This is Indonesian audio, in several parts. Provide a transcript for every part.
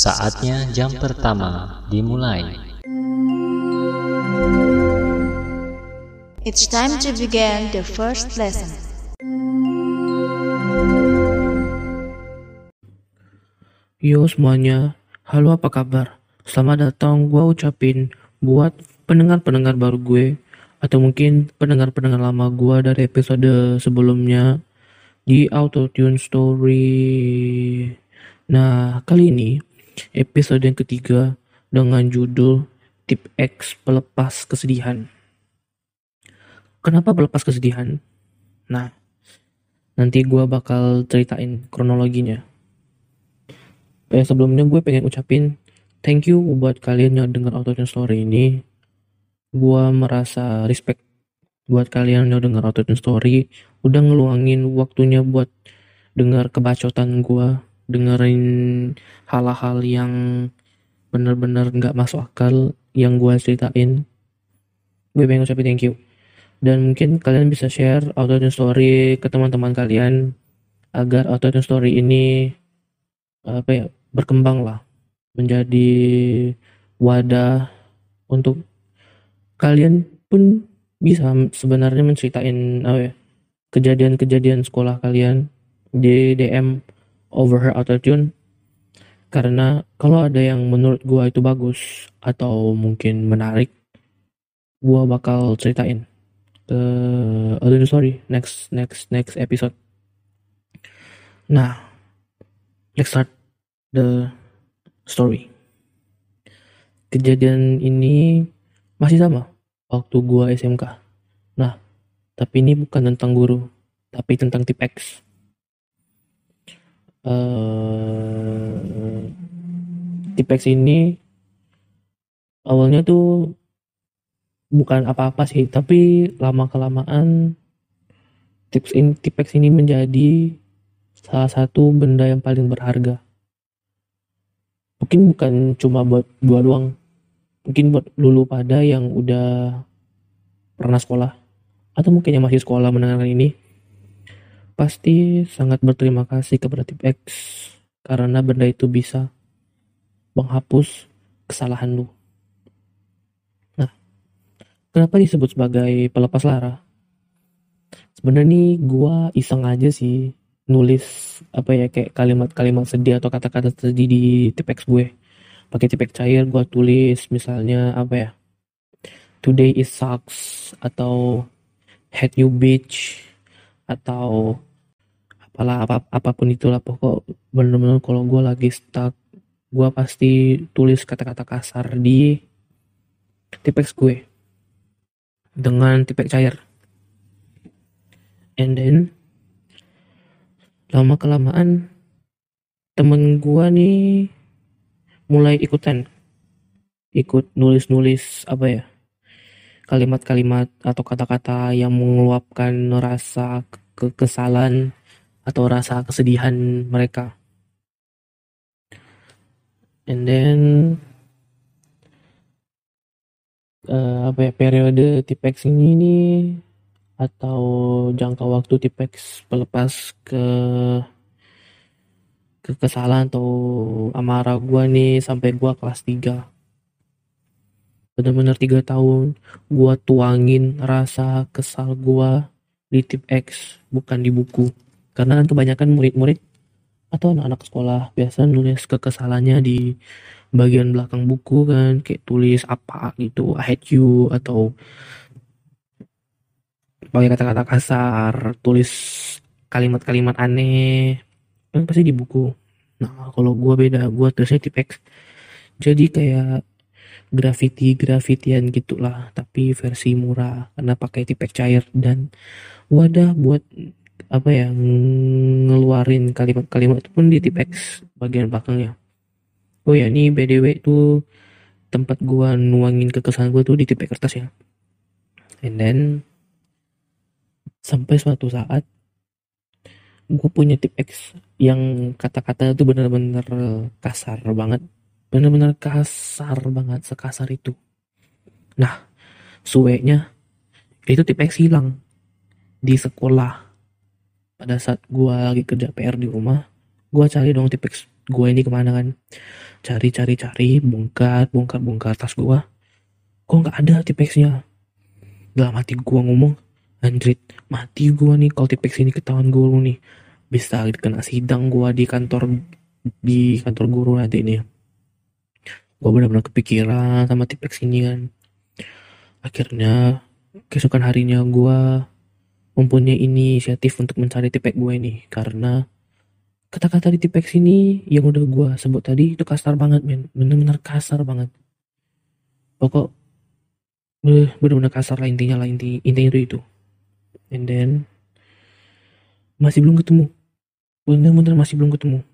Saatnya jam pertama dimulai. It's time to begin the first lesson. Yo semuanya, halo apa kabar? Selamat datang gue ucapin buat pendengar-pendengar baru gue atau mungkin pendengar-pendengar lama gue dari episode sebelumnya di Autotune Story. Nah, kali ini episode yang ketiga dengan judul Tip X Pelepas Kesedihan. Kenapa pelepas kesedihan? Nah, nanti gue bakal ceritain kronologinya. Eh, sebelumnya gue pengen ucapin thank you buat kalian yang dengar Autotune Story ini. Gue merasa respect buat kalian yang dengar Autotune Story. Udah ngeluangin waktunya buat dengar kebacotan gue. Dengerin hal-hal yang bener-bener nggak masuk akal yang gue ceritain. Gue pengen ucapin thank you. Dan mungkin kalian bisa share Autotune Story ke teman-teman kalian agar Autotune Story ini apa ya berkembang lah menjadi wadah untuk kalian pun bisa sebenarnya menceritain apa ya kejadian-kejadian sekolah kalian di DM over her autotune karena kalau ada yang menurut gua itu bagus atau mungkin menarik gua bakal ceritain ke autotune story next next next episode nah let's start the story. Kejadian ini masih sama waktu gua SMK. Nah, tapi ini bukan tentang guru, tapi tentang tip X. Uh, tip X ini awalnya tuh bukan apa-apa sih, tapi lama kelamaan tips ini tip X ini menjadi salah satu benda yang paling berharga. Mungkin bukan cuma buat gua doang mungkin buat lulu pada yang udah pernah sekolah atau mungkin yang masih sekolah mendengarkan ini pasti sangat berterima kasih kepada tip X karena benda itu bisa menghapus kesalahan lu. Nah, kenapa disebut sebagai pelepas lara? Sebenarnya nih gua iseng aja sih nulis apa ya kayak kalimat-kalimat sedih atau kata-kata sedih di tipex gue pakai tipex cair gue tulis misalnya apa ya today is sucks atau hate you bitch atau apalah apa apa pun itulah pokok bener-bener kalau gue lagi stuck gue pasti tulis kata-kata kasar di tipex gue dengan tipex cair. And then lama kelamaan temen gua nih mulai ikutan ikut nulis-nulis apa ya kalimat-kalimat atau kata-kata yang mengeluapkan rasa kekesalan atau rasa kesedihan mereka. And then uh, apa ya periode tipex ini nih atau jangka waktu tipex pelepas ke ke kesalahan atau amarah gua nih sampai gua kelas 3 bener-bener tiga tahun gua tuangin rasa kesal gua di tip X bukan di buku karena kan kebanyakan murid-murid atau anak-anak sekolah biasa nulis kekesalannya di bagian belakang buku kan kayak tulis apa gitu I hate you atau pakai kata-kata kasar, tulis kalimat-kalimat aneh, kan pasti di buku. Nah, kalau gue beda, gue tulisnya tipex. Jadi kayak graffiti-graffitian gitulah, tapi versi murah karena pakai tipex cair dan wadah buat apa ya ngeluarin kalimat-kalimat itu pun di tipex bagian belakangnya. Oh ya, ini BDW itu tempat gua nuangin kekesan gue tuh di tipex kertas ya. And then sampai suatu saat gue punya tip X yang kata-kata itu benar-benar kasar banget benar-benar kasar banget sekasar itu nah suenya itu tip X hilang di sekolah pada saat gue lagi kerja PR di rumah gue cari dong tip X gue ini ke mana kan. Cari cari cari bongkar bongkar bongkar tas gue kok nggak ada tipexnya? Dalam hati gue ngomong Andrit mati gue nih kalau tipex ini ketahuan guru nih. Bisa kena sidang gue di kantor di kantor guru nanti ini gue benar-benar kepikiran sama tipex ini kan. Akhirnya keesokan harinya gue mempunyai inisiatif untuk mencari tipek gue ini karena kata-kata di tipex ini yang udah gue sebut tadi itu kasar banget men. Bener-bener kasar banget. Pokok bener-bener kasar lah intinya lah inti intinya itu itu. And then masih belum ketemu. Bener-bener masih belum ketemu.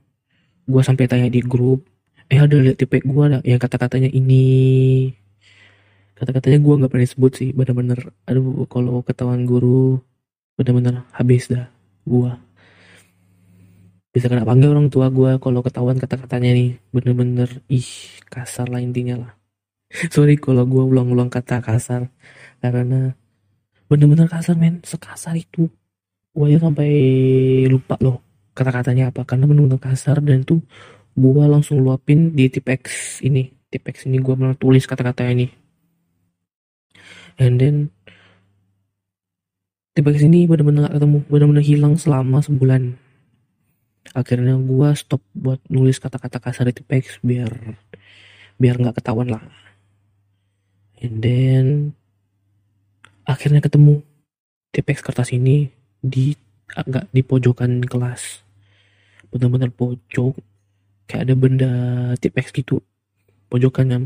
Gue sampai tanya di grup eh ada lihat tipek gue ada? Yang kata-katanya ini. Kata-katanya gue nggak pernah sebut sih bener-bener. Aduh kalau ketahuan guru bener-bener habis dah gue bisa kena panggil orang tua gue kalau ketahuan kata-katanya nih. Bener-bener ih kasar lah intinya lah. Sorry kalau gue ulang-ulang kata kasar. Karena bener-bener kasar men. Sekasar itu. Gue ya sampai lupa loh kata-katanya apa. Karena bener-bener kasar dan tuh gue langsung luapin di tipex ini. Tipex ini gue bener tulis kata-kata ini and then tipex ini bener-bener gak ketemu. Bener-bener hilang selama sebulan. Akhirnya gue stop buat nulis kata-kata kasar di tipex biar biar nggak ketahuan lah. And then akhirnya ketemu tipex kertas ini di agak di pojokan kelas. Bener-bener pojok kayak ada benda tipex gitu. Pojokan yang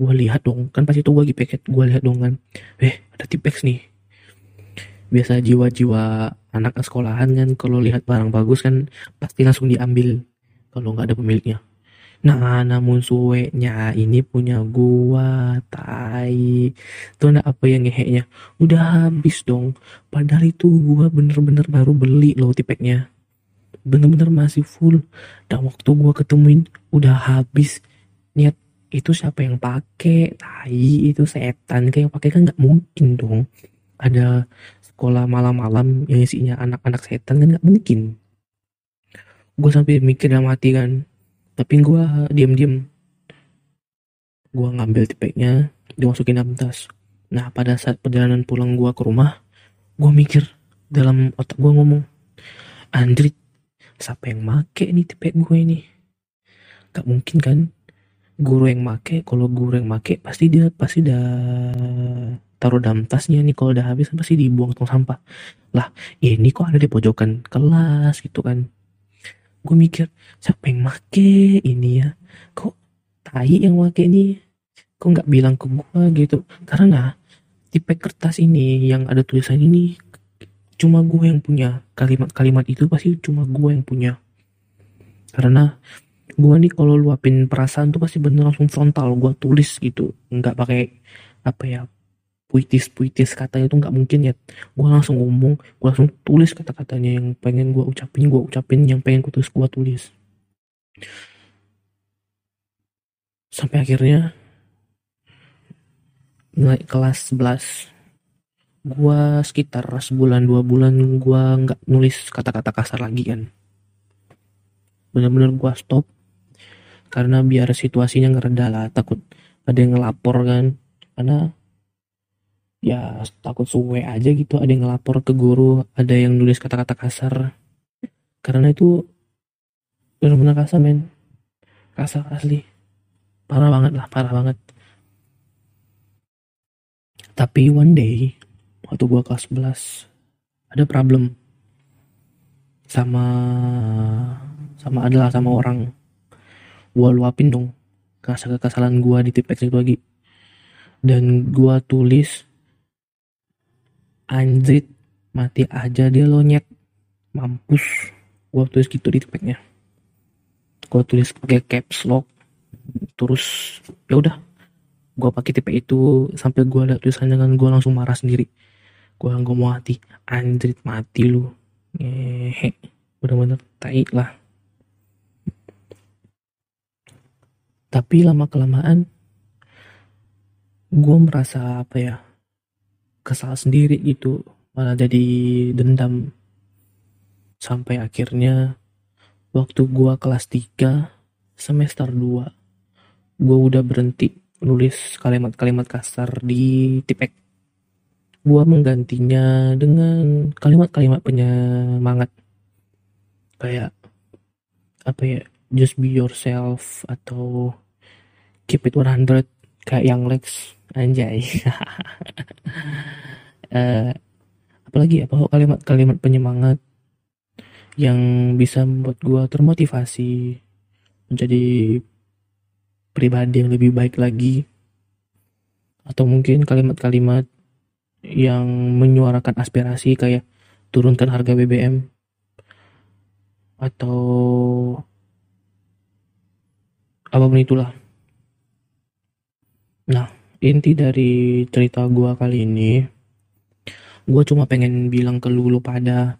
gue lihat dong. Kan pasti tuh gue lagi paket gue lihat dong kan. Eh ada tipex nih biasa jiwa-jiwa anak sekolahan kan kalau lihat barang bagus kan pasti langsung diambil kalau nggak ada pemiliknya Nah, namun suweknya ini punya gua, tai. Tuh ada apa yang ngeheknya? Udah habis dong. Padahal itu gua bener-bener baru beli loh tipeknya. Bener-bener masih full. Dan waktu gua ketemuin udah habis. Niat itu siapa yang pakai? Tai, itu setan kayak pakai kan nggak mungkin dong. Ada sekolah malam-malam yang isinya anak-anak setan kan nggak mungkin. Gue sampai mikir dalam hati kan, tapi gue diam-diam gue ngambil tipeknya dimasukin dalam tas. Nah pada saat perjalanan pulang gue ke rumah gue mikir dalam otak gue ngomong Andrit siapa yang make nih tipek gue ini? Gak mungkin kan guru yang make kalau guru yang make pasti dia pasti udah taruh dalam tasnya nih. Kalau udah habis pasti dibuang tong sampah. Lah ini kok ada di pojokan kelas gitu kan. Gue mikir siapa yang make ini ya? Kok tai yang make ini? Kok nggak bilang ke gue gitu? Karena tipe kertas ini yang ada tulisan ini cuma gue yang punya. Kalimat-kalimat itu pasti cuma gue yang punya. Karena gue nih kalau luapin perasaan tuh pasti bener langsung frontal gue tulis gitu. Nggak pakai apa ya puitis-puitis katanya itu nggak mungkin ya. Gue langsung ngomong gue langsung tulis kata-katanya yang pengen gue ucapin gue ucapin yang pengen gue tulis gue tulis. Sampai akhirnya naik kelas 11 gue sekitar sebulan dua bulan gue nggak nulis kata-kata kasar lagi kan. Bener-bener gue stop karena biar situasinya ngereda lah takut ada yang ngelapor kan. Karena ya takut suwe aja gitu ada yang ngelapor ke guru ada yang nulis kata-kata kasar. Karena itu benar-benar kasar men. Kasar asli. Parah banget lah parah banget. Tapi one day waktu gua kelas 11 ada problem. Sama sama adalah sama orang gua luapin dong kasar kekesalan gua di tipex itu lagi dan gua tulis anjrit mati aja dia lonyet mampus gua tulis gitu di tipeknya gua tulis pakai caps lock terus ya udah gua pakai tipe itu sampai gua lihat tulisannya kan gua langsung marah sendiri. Gua nggak mau hati anjrit mati lu. Ngehe bener-bener tai lah tapi lama kelamaan gue merasa apa ya kesal sendiri gitu. Malah jadi dendam. Sampai akhirnya waktu gua kelas 3 semester 2 gue udah berhenti nulis kalimat-kalimat kasar di tipek. Gue menggantinya dengan kalimat-kalimat penyemangat. Kayak apa ya just be yourself atau keep it 100 kayak yang Lex. Anjay. Uh, apalagi apa kalimat-kalimat penyemangat yang bisa membuat gue termotivasi menjadi pribadi yang lebih baik lagi. Atau mungkin kalimat-kalimat yang menyuarakan aspirasi kayak turunkan harga BBM atau apa pun itulah. Nah inti dari cerita gue kali ini gue cuma pengen bilang ke lu, lu pada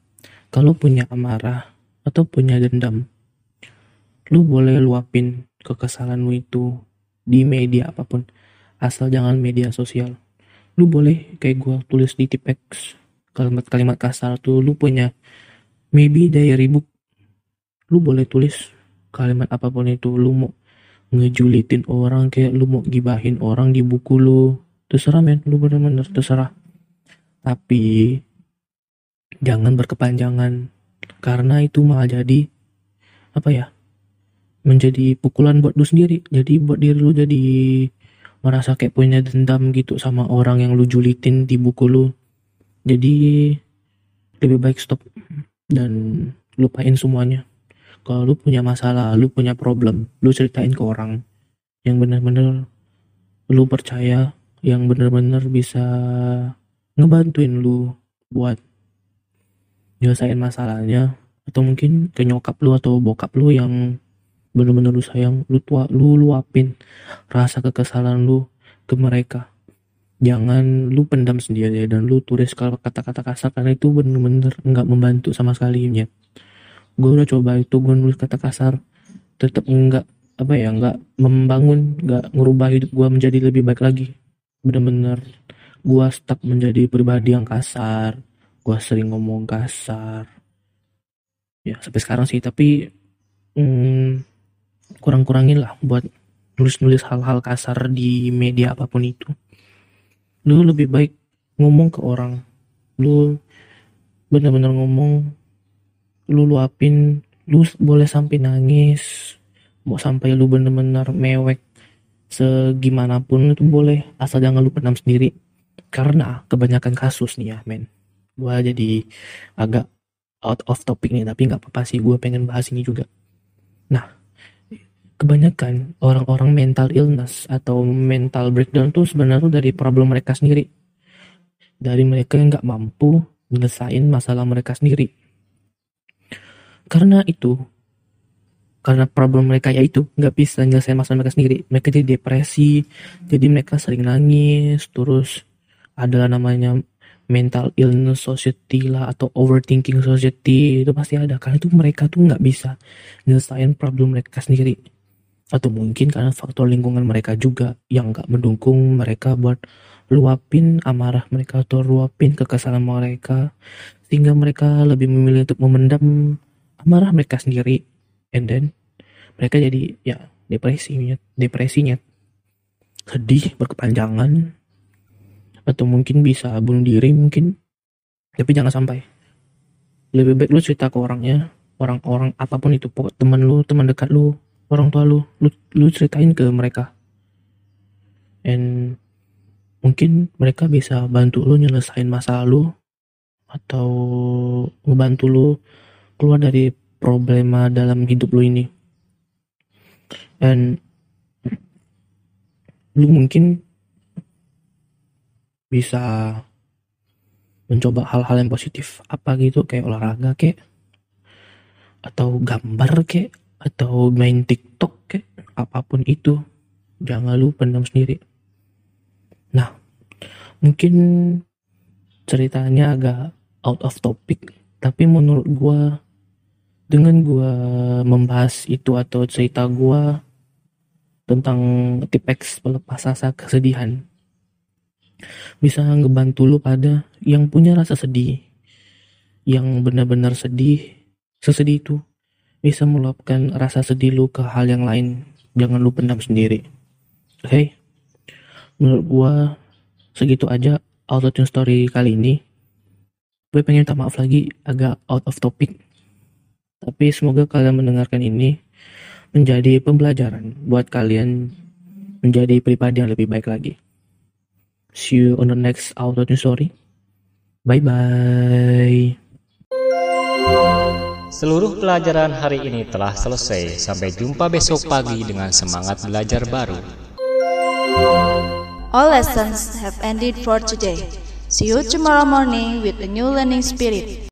kalau punya amarah atau punya dendam lu boleh luapin kekesalan lu itu di media apa pun asal jangan media sosial. Lu boleh kayak gue tulis di tipex kalimat-kalimat kasar tuh lu punya maybe diary book lu boleh tulis kalimat apa pun itu lu mau ngejulitin orang kayak lu mau gibahin orang di buku lu. Terserah men. Lu bener-bener terserah. Tapi jangan berkepanjangan. Karena itu malah jadi apa ya menjadi pukulan buat lu sendiri. Jadi buat diri lu jadi merasa kayak punya dendam gitu sama orang yang lu julitin di buku lu. Jadi lebih baik stop dan lupain semuanya kalau lu punya masalah lu punya problem lu ceritain ke orang yang benar-benar lu percaya yang benar-benar bisa ngebantuin lu buat nyelesain masalahnya atau mungkin ke nyokap lu atau bokap lu yang bener-bener lu sayang lu tua lu luapin rasa kekesalan lu ke mereka. Jangan lu pendam sendiri dan lu tulis kalau kata-kata kasar karena itu bener-bener nggak membantu sama sekali ya gue udah coba itu gue nulis kata kasar. Tetap enggak apa ya nggak membangun nggak ngerubah hidup gue menjadi lebih baik lagi. Bener-bener gue stuck menjadi pribadi yang kasar. Gue sering ngomong kasar. Ya sampai sekarang sih tapi hmm, kurang-kurangin lah buat nulis-nulis hal-hal kasar di media apa pun itu. Lu lebih baik ngomong ke orang. Lu bener-bener ngomong lu luapin lu boleh sampai nangis mau sampai lu bener-bener mewek segimanapun itu boleh asal jangan lu pendam sendiri. Karena kebanyakan kasus nih ya men. Gue jadi agak out of topic nih tapi nggak apa-apa sih gue pengen bahas ini juga. Nah kebanyakan orang-orang mental illness atau mental breakdown tuh sebenarnya dari problem mereka sendiri. Dari mereka yang nggak mampu menyelesaikan masalah mereka sendiri karena itu karena problem mereka yaitu nggak bisa menyelesaikan masalah mereka sendiri. Mereka jadi depresi jadi mereka sering nangis terus adalah namanya mental illness society lah atau overthinking society itu pasti ada. Karena itu mereka tuh nggak bisa nyelesain problem mereka sendiri. Atau mungkin karena faktor lingkungan mereka juga yang nggak mendukung mereka buat luapin amarah mereka atau luapin kekesalan mereka sehingga mereka lebih memilih untuk memendam amarah mereka sendiri. And then mereka jadi ya depresinya depresinya sedih berkepanjangan. Atau mungkin bisa bunuh diri mungkin. Tapi jangan sampai. Lebih baik lu cerita ke orangnya. Orang-orang apa pun itu pokok teman lu teman dekat lu orang tua lu lu, lu ceritain ke mereka. And mungkin mereka bisa bantu lu nyelesain masalah lu. Atau ngebantu lu keluar dari problema dalam hidup lu ini. And lu mungkin bisa mencoba hal-hal yang positif. Apa gitu? Kayak olahraga kayak atau gambar kayak atau main TikTok kayak apa pun itu. Jangan lu pendam sendiri. Nah mungkin ceritanya agak out of topic. Tapi menurut gua dengan gua membahas itu atau cerita gua tentang tipex pelepas asa kesedihan bisa ngebantu lu pada yang punya rasa sedih yang benar-benar sedih sesedih itu bisa meluapkan rasa sedih lu ke hal yang lain. Jangan lu pendam sendiri. Oke? Menurut gua segitu aja autotune story kali ini. Gue pengen minta maaf lagi agak out of topic. Tapi semoga kalian mendengarkan ini menjadi pembelajaran buat kalian menjadi pribadi yang lebih baik lagi. See you on the next autotune story. Bye bye. Seluruh pelajaran hari ini telah selesai. Sampai jumpa besok pagi dengan semangat belajar baru. All lessons have ended for today. See you tomorrow morning with a new learning spirit.